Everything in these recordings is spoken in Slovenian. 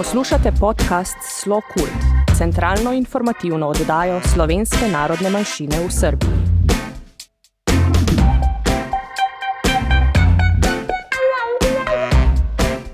Poslušate podcast Slo Kult, centralno informativno oddajo slovenske narodne manjšine v Srbiji.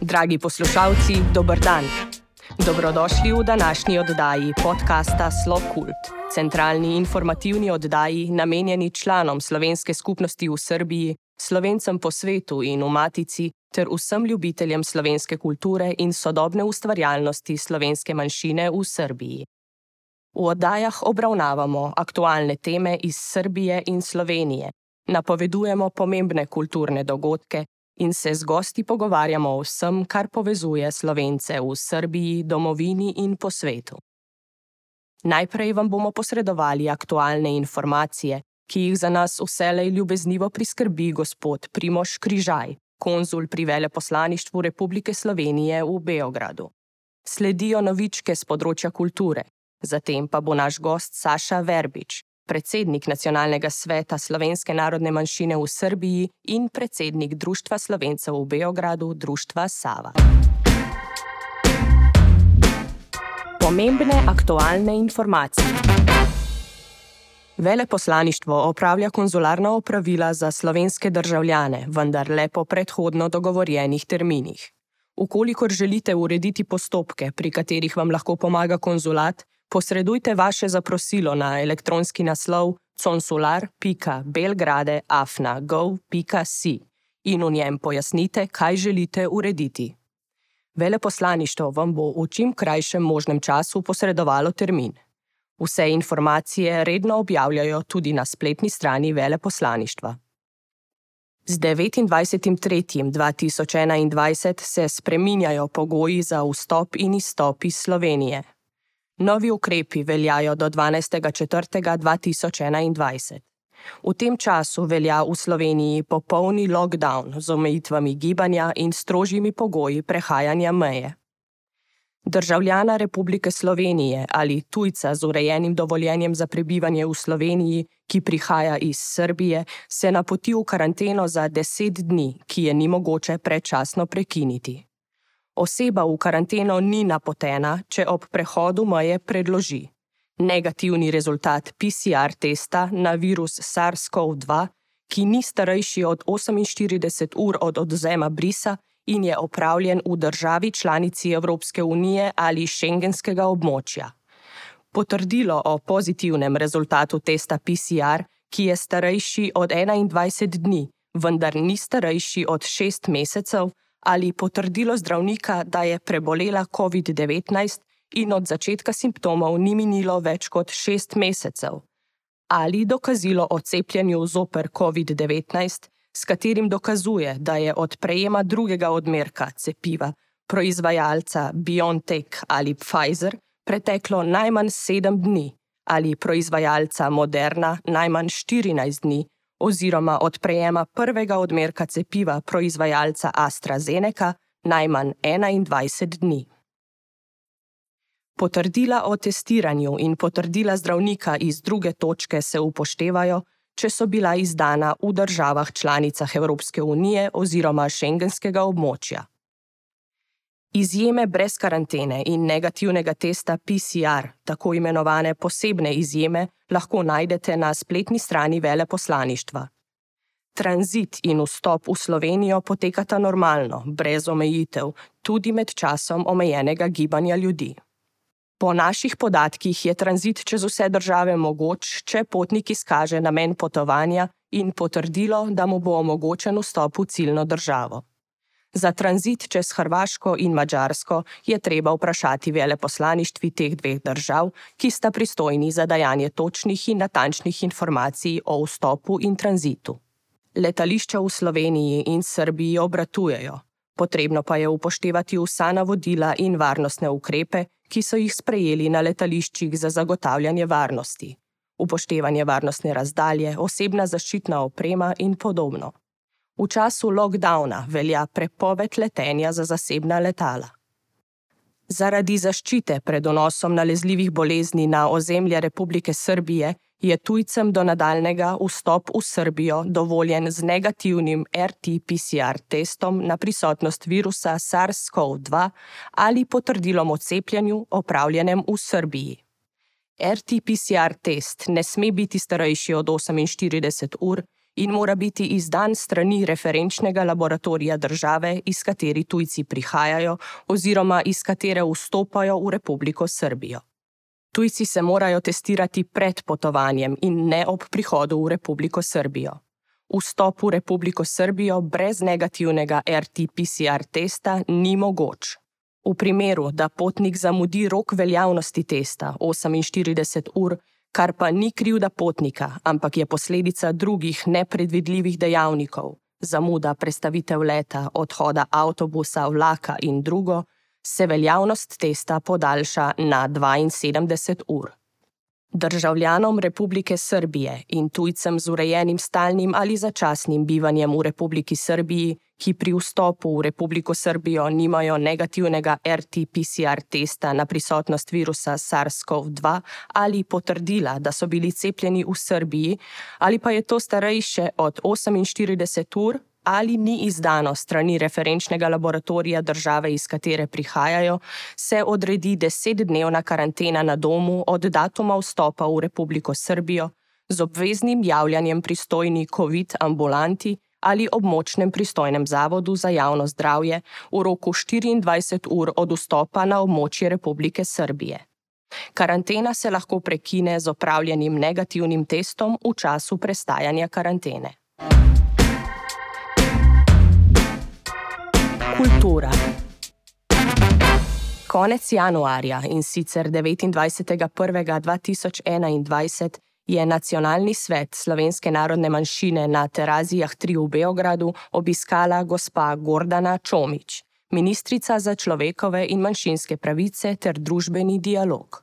Dragi poslušalci, dober dan. Dobrodošli v današnji oddaji podcasta Slo Kult, centralni informativni oddaji namenjeni članom slovenske skupnosti v Srbiji, slovencem po svetu in v Matici ter vsem ljubiteljem slovenske kulture in sodobne ustvarjalnosti slovenske manjšine v Srbiji. V oddajah obravnavamo aktualne teme iz Srbije in Slovenije, napovedujemo pomembne kulturne dogodke in se z gosti pogovarjamo o vsem, kar povezuje slovence v Srbiji, domovini in po svetu. Najprej vam bomo posredovali aktualne informacije, ki jih za nas vselej ljubeznivo priskrbi gospod Primoš Križaj, konzul pri veleposlaništvu Republike Slovenije v Beogradu. Sledijo novičke z področja kulture, zatem pa bo naš gost Saša Verbič, predsednik Nacionalnega sveta slovenske narodne manjšine v Srbiji in predsednik Društva slovencev v Beogradu, Društva Sava. Pomembne aktualne informacije. Veleposlaništvo opravlja konzularna opravila za slovenske državljane, vendar le po predhodno dogovorjenih terminih. Ukolikor želite urediti postopke, pri katerih vam lahko pomaga konzulat, posredujte vaše zaprosilo na elektronski naslov consular.belgrade.afna.gov.si in v njem pojasnite, kaj želite urediti. Veleposlaništvo vam bo v čim krajšem možnem času posredovalo termin. Vse informacije redno objavljajo tudi na spletni strani veleposlaništva. Z 29.3.2021 se spreminjajo pogoji za vstop in izstop iz Slovenije. Novi ukrepi veljajo do 12.4.2021. V tem času velja v Sloveniji popolni lockdown z omejitvami gibanja in strožjimi pogoji prehajanja meje. Državljana Republike Slovenije ali tujca z urejenim dovoljenjem za prebivanje v Sloveniji, ki prihaja iz Srbije, se napoti v karanteno za deset dni, ki je ni mogoče predčasno prekiniti. Oseba v karanteno ni napotena, če ob prehodu meje predloži negativni rezultat PCR testa na virus SARS-CoV-2, ki ni starejši od 48 ur od odzema brisa in je opravljen v državi članici Evropske unije ali šengenskega območja. Potrdilo o pozitivnem rezultatu testa PCR, ki je starejši od 21 dni, vendar ni starejši od 6 mesecev, ali potrdilo zdravnika, da je prebolela COVID-19 in od začetka simptomov ni minilo več kot 6 mesecev, ali dokazilo o cepljenju zoper COVID-19, s katerim dokazuje, da je od prejema drugega odmerka cepiva proizvajalca BioNTech ali Pfizer preteklo najmanj sedem dni, ali proizvajalca Moderna najmanj 14 dni, oziroma od prejema prvega odmerka cepiva proizvajalca AstraZeneca najmanj 21 dni. Potrdila o testiranju in potrdila zdravnika iz druge točke se upoštevajo, če so bila izdana v državah članicah Evropske unije oziroma šengenskega območja. Izjeme brez karantene in negativnega testa PCR, tako imenovane posebne izjeme, lahko najdete na spletni strani veleposlaništva. Tranzit in vstop v Slovenijo potekata normalno, brez omejitev, tudi med časom omejenega gibanja ljudi. Po naših podatkih je tranzit čez vse države mogoč, če potnik izkaže namen potovanja in potrdilo, da mu bo omogočen vstop v ciljno državo. Za tranzit čez Hrvaško in Mačarsko je treba vprašati veleposlaništvi teh dveh držav, ki sta pristojni za dajanje točnih in natančnih informacij o vstopu in tranzitu. Letališča v Sloveniji in Srbiji obratujejo, potrebno pa je upoštevati vsa navodila in varnostne ukrepe, ki so jih sprejeli na letališčih za zagotavljanje varnosti, upoštevanje varnostne razdalje, osebna zaščitna oprema in podobno. V času lockdowna velja prepoved letenja za zasebna letala. Zaradi zaščite pred donosom nalezljivih bolezni na ozemlje Republike Srbije je tujcem do nadaljnega vstop v Srbijo dovoljen z negativnim RT-PCR testom na prisotnost virusa SARS-CoV-2 ali potrdilom o cepljenju opravljenem v Srbiji. RT-PCR test ne sme biti starejši od 48 ur in mora biti izdan strani referenčnega laboratorija države, iz katere tujci prihajajo oziroma iz katere vstopajo v Republiko Srbijo. Tujci se morajo testirati pred potovanjem in ne ob prihodu v Republiko Srbijo. Vstop v Republiko Srbijo brez negativnega RT-PCR testa ni mogoč. V primeru, da potnik zamudi rok veljavnosti testa 48 ur, kar pa ni krivda potnika, ampak je posledica drugih nepredvidljivih dejavnikov, zamuda prestavitev leta, odhoda avtobusa, vlaka in drugo, se veljavnost testa podaljša na 72 ur. Državljanom Republike Srbije in tujcem z urejenim stalnim ali začasnim bivanjem v Republiki Srbiji, ki pri vstopu v Republiko Srbijo nimajo negativnega RT-PCR testa na prisotnost virusa SARS-CoV-2 ali potrdila, da so bili cepljeni v Srbiji, ali pa je to starejše od 48 ur, ali ni izdano strani referenčnega laboratorija države, iz katere prihajajo, se odredi desetdnevna karantena na domu od datuma vstopa v Republiko Srbijo z obveznim javljanjem pristojni COVID ambulanti ali območnem pristojnem zavodu za javno zdravje v roku 24 ur od vstopa na območje Republike Srbije. Karantena se lahko prekine z opravljenim negativnim testom v času prestajanja karantene. Kultura. Konec januarja in sicer 29.1.2021 je Nacionalni svet slovenske narodne manjšine na Terazijah 3 v Beogradu obiskala gospa Gordana Čomič, ministrica za človekove in manjšinske pravice ter družbeni dialog.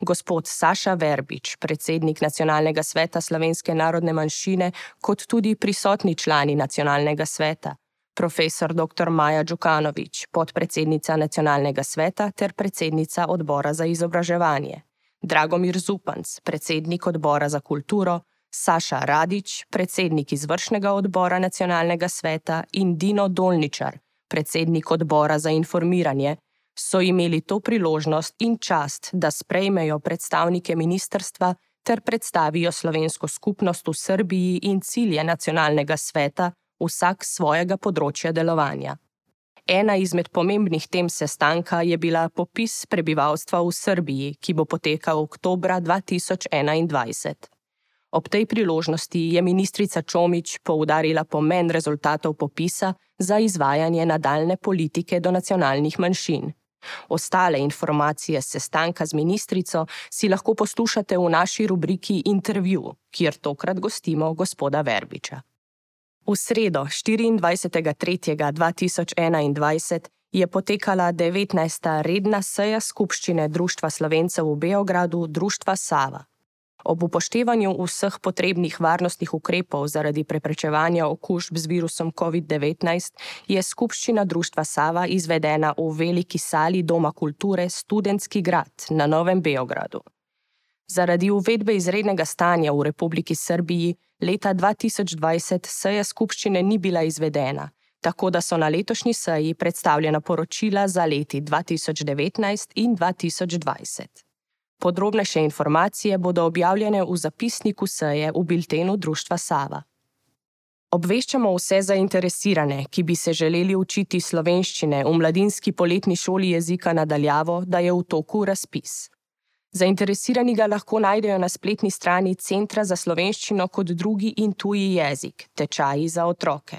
Gospod Saša Verbič, predsednik Nacionalnega sveta slovenske narodne manjšine, kot tudi prisotni člani Nacionalnega sveta, profesor dr. Maja Đukanovič, podpredsednica Nacionalnega sveta ter predsednica odbora za izobraževanje. Dragomir Zupanc, predsednik odbora za kulturo, Saša Radič, predsednik izvršnega odbora nacionalnega sveta in Dino Dolničar, predsednik odbora za informiranje, so imeli to priložnost in čast, da sprejmejo predstavnike ministerstva ter predstavijo slovensko skupnost v Srbiji in cilje nacionalnega sveta, vsak svojega področja delovanja. Ena izmed pomembnih tem sestanka je bila popis prebivalstva v Srbiji, ki bo potekal oktober 2021. Ob tej priložnosti je ministrica Čomič poudarila pomen rezultatov popisa za izvajanje nadaljne politike do nacionalnih manjšin. Ostale informacije z sestanka z ministrico si lahko poslušate v naši rubriki Intervju, kjer tokrat gostimo gospoda Verbiča. V sredo 24.3.2021 je potekala 19. redna seja skupščine Društva Slovencev v Beogradu, Društva Sava. Ob upoštevanju vseh potrebnih varnostnih ukrepov zaradi preprečevanja okužb z virusom COVID-19 je skupščina Društva Sava izvedena v veliki sali Doma kulture Studentski grad na Novem Beogradu. Zaradi uvedbe izrednega stanja v Republiki Srbiji leta 2020 seja skupščine ni bila izvedena, tako da so na letošnji seji predstavljena poročila za leti 2019 in 2020. Podrobnejše informacije bodo objavljene v zapisniku seje v biltenu Društva Sava. Obveščamo vse zainteresirane, ki bi se želeli učiti slovenščine v mladinski poletni šoli jezika nadaljavo, da je v toku razpis. Zainteresirani ga lahko najdejo na spletni strani Centra za slovenščino kot drugi in tuji jezik, tečaji za otroke.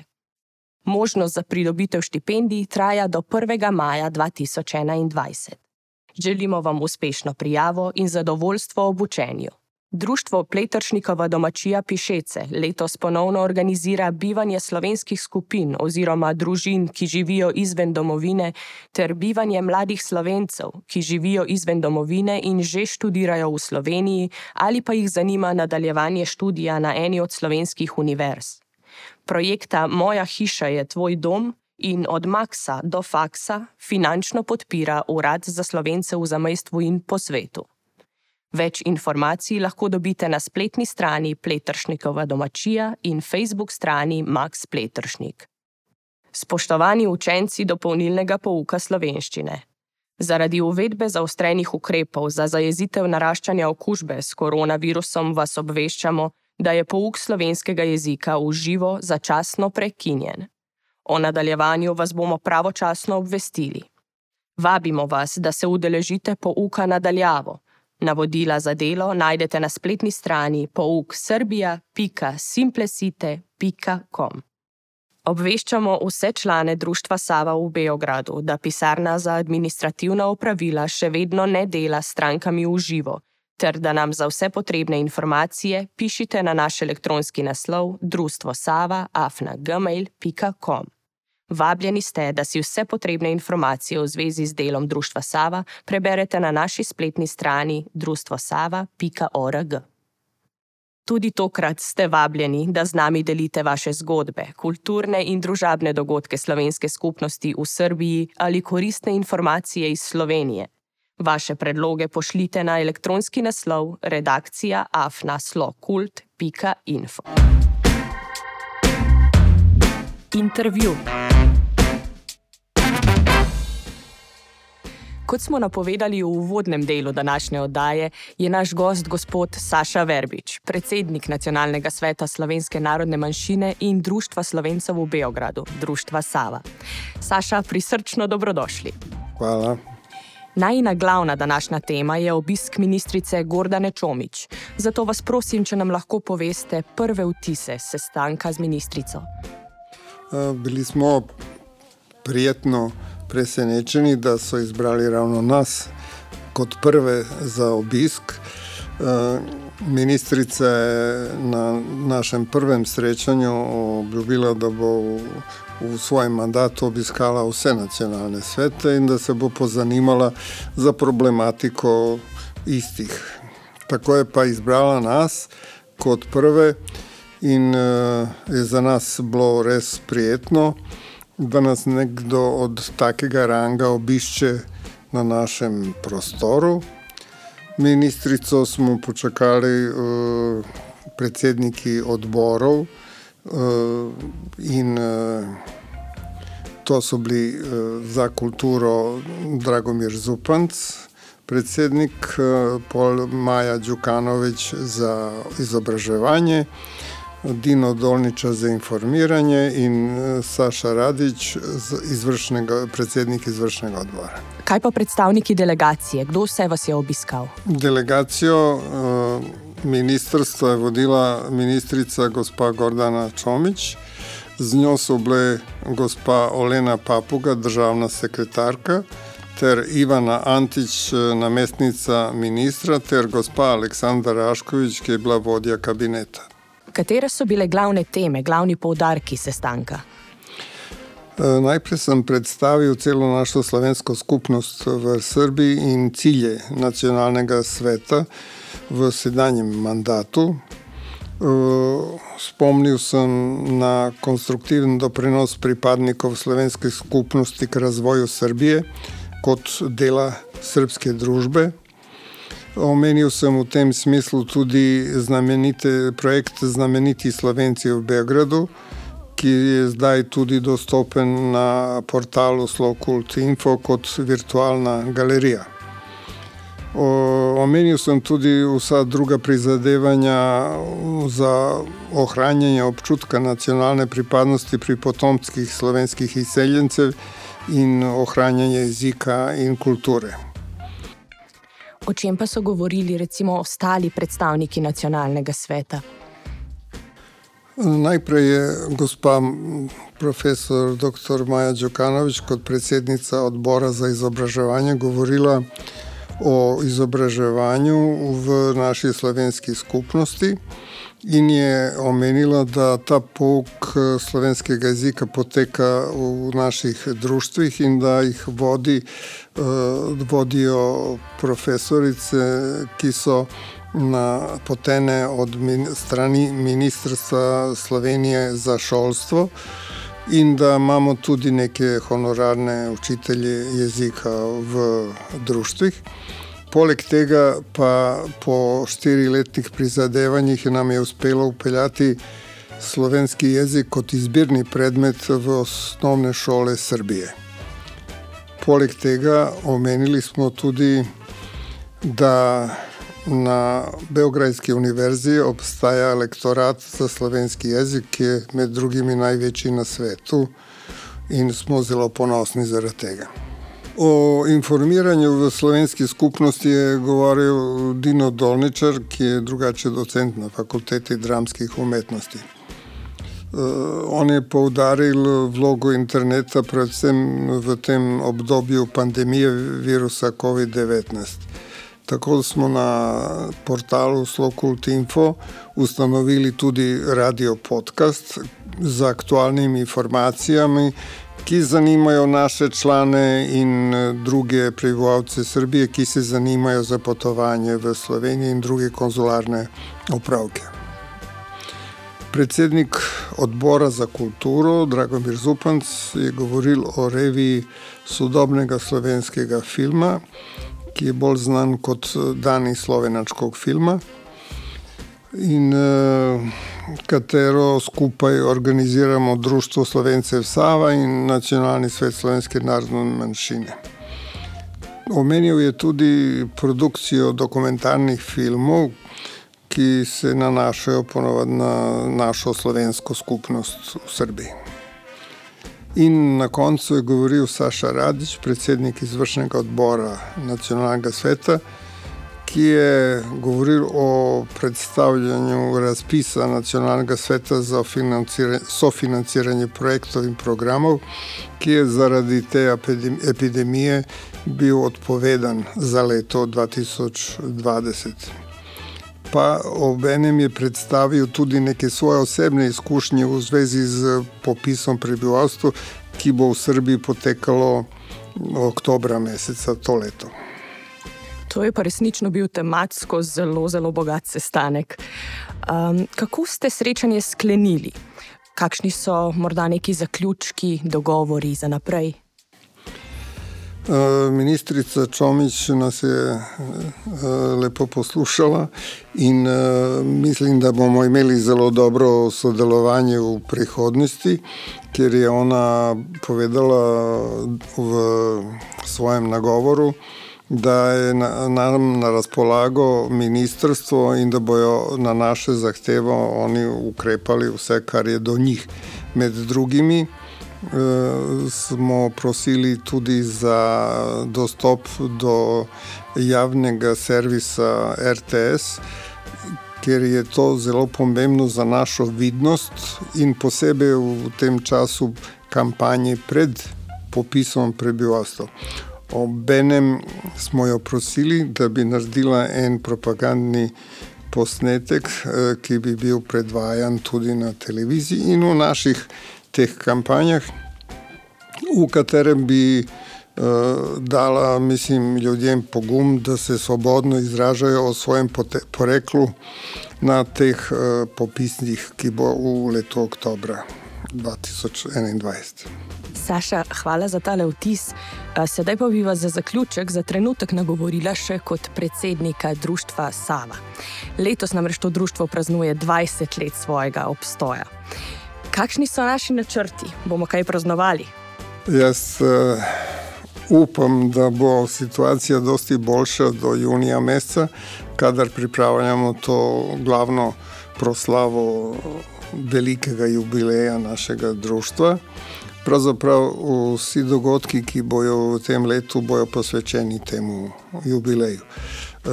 Možnost za pridobitev štipendij traja do 1. maja 2021. Želimo vam uspešno prijavo in zadovoljstvo ob učenju. Društvo Pletršnikova domačija Pišece letos ponovno organizira bivanje slovenskih skupin oziroma družin, ki živijo izven domovine, ter bivanje mladih slovencev, ki živijo izven domovine in že študirajo v Sloveniji ali pa jih zanima nadaljevanje študija na eni od slovenskih univerz. Projekta Moja hiša je tvoj dom in od Maksa do Faksa finančno podpira Urad za slovence v zamestvu in po svetu. Več informacij lahko dobite na spletni strani Pletršnikova domačija in Facebook strani Max Pletršnik. Spoštovani učenci dopolnilnega pouka slovenščine. Zaradi uvedbe zaostrenih ukrepov za zajezitev naraščanja okužbe s koronavirusom vas obveščamo, da je pouk slovenskega jezika v živo začasno prekinjen. O nadaljevanju vas bomo pravočasno obvestili. Vabimo vas, da se udeležite pouka nadaljavo. Navodila za delo najdete na spletni strani pouksrbija.simplesite.com. Obveščamo vse člane Društva Sava v Beogradu, da pisarna za administrativna opravila še vedno ne dela s strankami v živo, ter da nam za vse potrebne informacije pišite na naš elektronski naslov društvosava.afna.gmail.com. Vabljeni ste, da si vse potrebne informacije v zvezi z delom Društva Sava preberete na naši spletni strani društvosava.org. Tudi tokrat ste vabljeni, da z nami delite vaše zgodbe, kulturne in družabne dogodke slovenske skupnosti v Srbiji ali koristne informacije iz Slovenije. Vaše predloge pošljite na elektronski naslov redakcija afnaslokult.info. Intervju. Kot smo napovedali v uvodnem delu današnje oddaje, je naš gost gospod Saša Verbič, predsednik Nacionalnega sveta Slovenske narodne manjšine in Društva Slovencev v Beogradu, Društva Sava. Saša, prisrčno dobrodošli. Hvala. Najna glavna današnja tema je obisk ministrice Gordane Čomič. Zato vas prosim, če nam lahko poveste prve vtise sestanka z ministrico. Bili smo prijetno presenečeni, da so izbrali ravno nas kot prve za obisk. Ministrica je na našem prvem srečanju obljubila, da bo v svojem mandatu obiskala vse nacionalne svete in da se bo pozanimala za problematiko istih. Tako je pa izbrala nas kot prve in je za nas bilo res prijetno da nas nekdo od takega ranga obišče na našem prostoru. Ministrico smo počakali uh, predsedniki odborov uh, in uh, to so bili za kulturo Dragomir Zupanc, predsednik Pol Maja Đukanovič za izobraževanje. Dino Dolniča za informiranje in e, Saša Radič, izvršnega, predsednik izvršnega odbora. Kaj pa predstavniki delegacije? Kdo vse vas je obiskal? Delegacijo e, ministrstva je vodila ministrica gospa Gordana Čomič, z njo so bile gospa Olena Papuga, državna sekretarka, ter Ivana Antič, e, namestnica ministra, ter gospa Aleksandra Raškovič, ki je bila vodja kabineta. Katere so bile glavne teme, glavni poudarki sestanka? E, najprej sem predstavil celo našo slovensko skupnost v Srbiji in cilje nacionalnega sveta v sedanjem mandatu. E, spomnil sem na konstruktiven doprinos pripadnikov slovenske skupnosti k razvoju Srbije kot dela srpske družbe. Omenil sem v tem smislu tudi znamenite projekte Znameniti Slovenci v Beogradu, ki je zdaj tudi dostopen na portalu Slokult.info kot virtualna galerija. Omenil sem tudi vsa druga prizadevanja za ohranjanje občutka nacionalne pripadnosti pri potomskih slovenskih izseljencev in ohranjanje jezika in kulture. O čem pa so govorili recimo ostali predstavniki nacionalnega sveta? Najprej je gospa profesor dr. Maja Džokanovič kot predsednica odbora za izobraževanje govorila o izobraževanju v naši slovenski skupnosti in je omenila, da ta pouk slovenskega jezika poteka v naših društvih in da jih vodi, vodijo profesorice, ki so napotene od strani Ministrstva Slovenije za šolstvo in da imamo tudi neke honorarne učitelje jezika v društvih. Poleg tega pa po štiriletnih prizadevanjih nam je uspelo upeljati slovenski jezik kot izbirni predmet v osnovne šole Srbije. Poleg tega omenili smo tudi, da na Beograjski univerzi obstaja lektorat za slovenski jezik, ki je med drugimi največji na svetu in smo zelo ponosni zaradi tega. O informiranju v slovenski skupnosti je govoril Dino Dolničar, ki je drugače docent na fakulteti dramskih umetnosti. Uh, on je poudaril vlogo interneta, predvsem v tem obdobju pandemije virusa COVID-19. Tako smo na portalu Slokult Info ustanovili tudi radio podcast z aktualnimi informacijami, ki zanimajo naše člane in druge prebivalce Srbije, ki se zanimajo za potovanje v Slovenijo in druge konzularne opravke. Predsednik odbora za kulturo, Dragomir Zupanc, je govoril o reviji sodobnega slovenskega filma, ki je bolj znan kot Dani slovenačkog filma in uh, katero skupaj organiziramo Društvo Slovencev Sava in Nacionalni svet slovenske narodne manjšine. Omenil je tudi produkcijo dokumentarnih filmov, ki se nanašajo ponovadi na našo slovensko skupnost v Srbiji. In na koncu je govoril Saša Radič, predsednik izvršnega odbora nacionalnega sveta, ki je govoril o predstavljanju razpisa nacionalnega sveta za sofinanciranje projektov in programov, ki je zaradi te epidemije bil odpovedan za leto 2020 pa obenem je predstavil tudi neke svoje osebne izkušnje v zvezi z popisom prebivalstva, ki bo v Srbiji potekalo oktobra meseca to leto. To je pa resnično bil tematsko zelo, zelo bogat sestanek. Um, kako ste srečanje sklenili? Kakšni so morda neki zaključki, dogovori za naprej? Eh, ministrica Čomič nas je eh, lepo poslušala in eh, mislim, da bomo imeli zelo dobro sodelovanje v prihodnosti, ker je ona povedala v svojem nagovoru, da je nam na razpolago ministrstvo in da bojo na naše zahtevo oni ukrepali vse, kar je do njih. Med drugimi, Eh, smo prosili tudi za dostop do javnega servisa RTS, ker je to zelo pomembno za našo vidnost in posebej v tem času kampanje pred popisom prebivalstva. Obenem smo jo prosili, da bi naredila en propagandni posnetek, eh, ki bi bil predvajan tudi na televiziji in v naših teh kampanjah, v katerem bi uh, dala, mislim, ljudem pogum, da se svobodno izražajo o svojem poreklu na teh uh, popisnih, ki bo v letu oktobra 2021. Saša, hvala za tale vtis. Sedaj pa bi vas za zaključek za trenutek nagovorila še kot predsednika društva Sava. Letos namreč to društvo praznuje 20 let svojega obstoja. Kakšni so naši načrti? Bomo kaj praznovali? Jaz uh, upam, da bo situacija dosti boljša do junija meseca, kadar pripravljamo to glavno proslavo velikega jubileja našega društva. Pravzaprav vsi dogodki, ki bojo v tem letu, bojo posvečeni temu jubileju. E,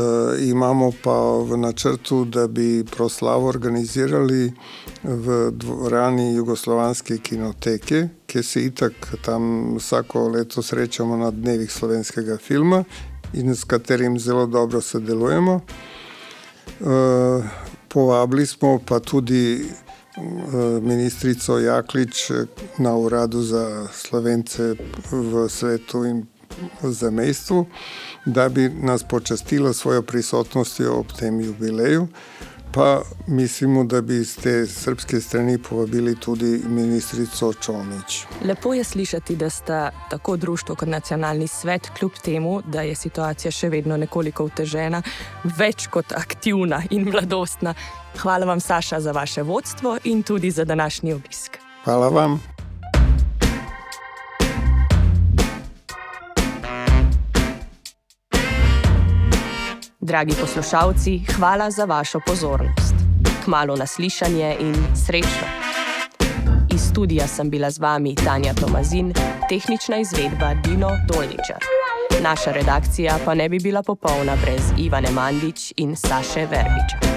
imamo pa v načrtu, da bi proslavo organizirali v dvorani Jugoslovanske kinoteke, ki se itak tam vsako leto srečamo na dnevih slovenskega filma in s katerim zelo dobro sodelujemo. E, povabili smo pa tudi ministrico Jaklič na uradu za slovence v svetu in v zamestvu, da bi nas počastila svojo prisotnostjo ob tem jubileju. Pa mislimo, da bi iz te srpske strani povabili tudi ministrico Čomič. Lepo je slišati, da sta tako društvo kot nacionalni svet, kljub temu, da je situacija še vedno nekoliko otežena, več kot aktivna in mladostna. Hvala vam, Saša, za vaše vodstvo in tudi za današnji obisk. Hvala vam. Dragi poslušalci, hvala za vašo pozornost. Kmalo naslišanje in srečno. Iz studija sem bila z vami Tanja Tomazin, tehnična izvedba Dino Dolničar. Naša redakcija pa ne bi bila popolna brez Ivane Mandič in Saše Verbiča.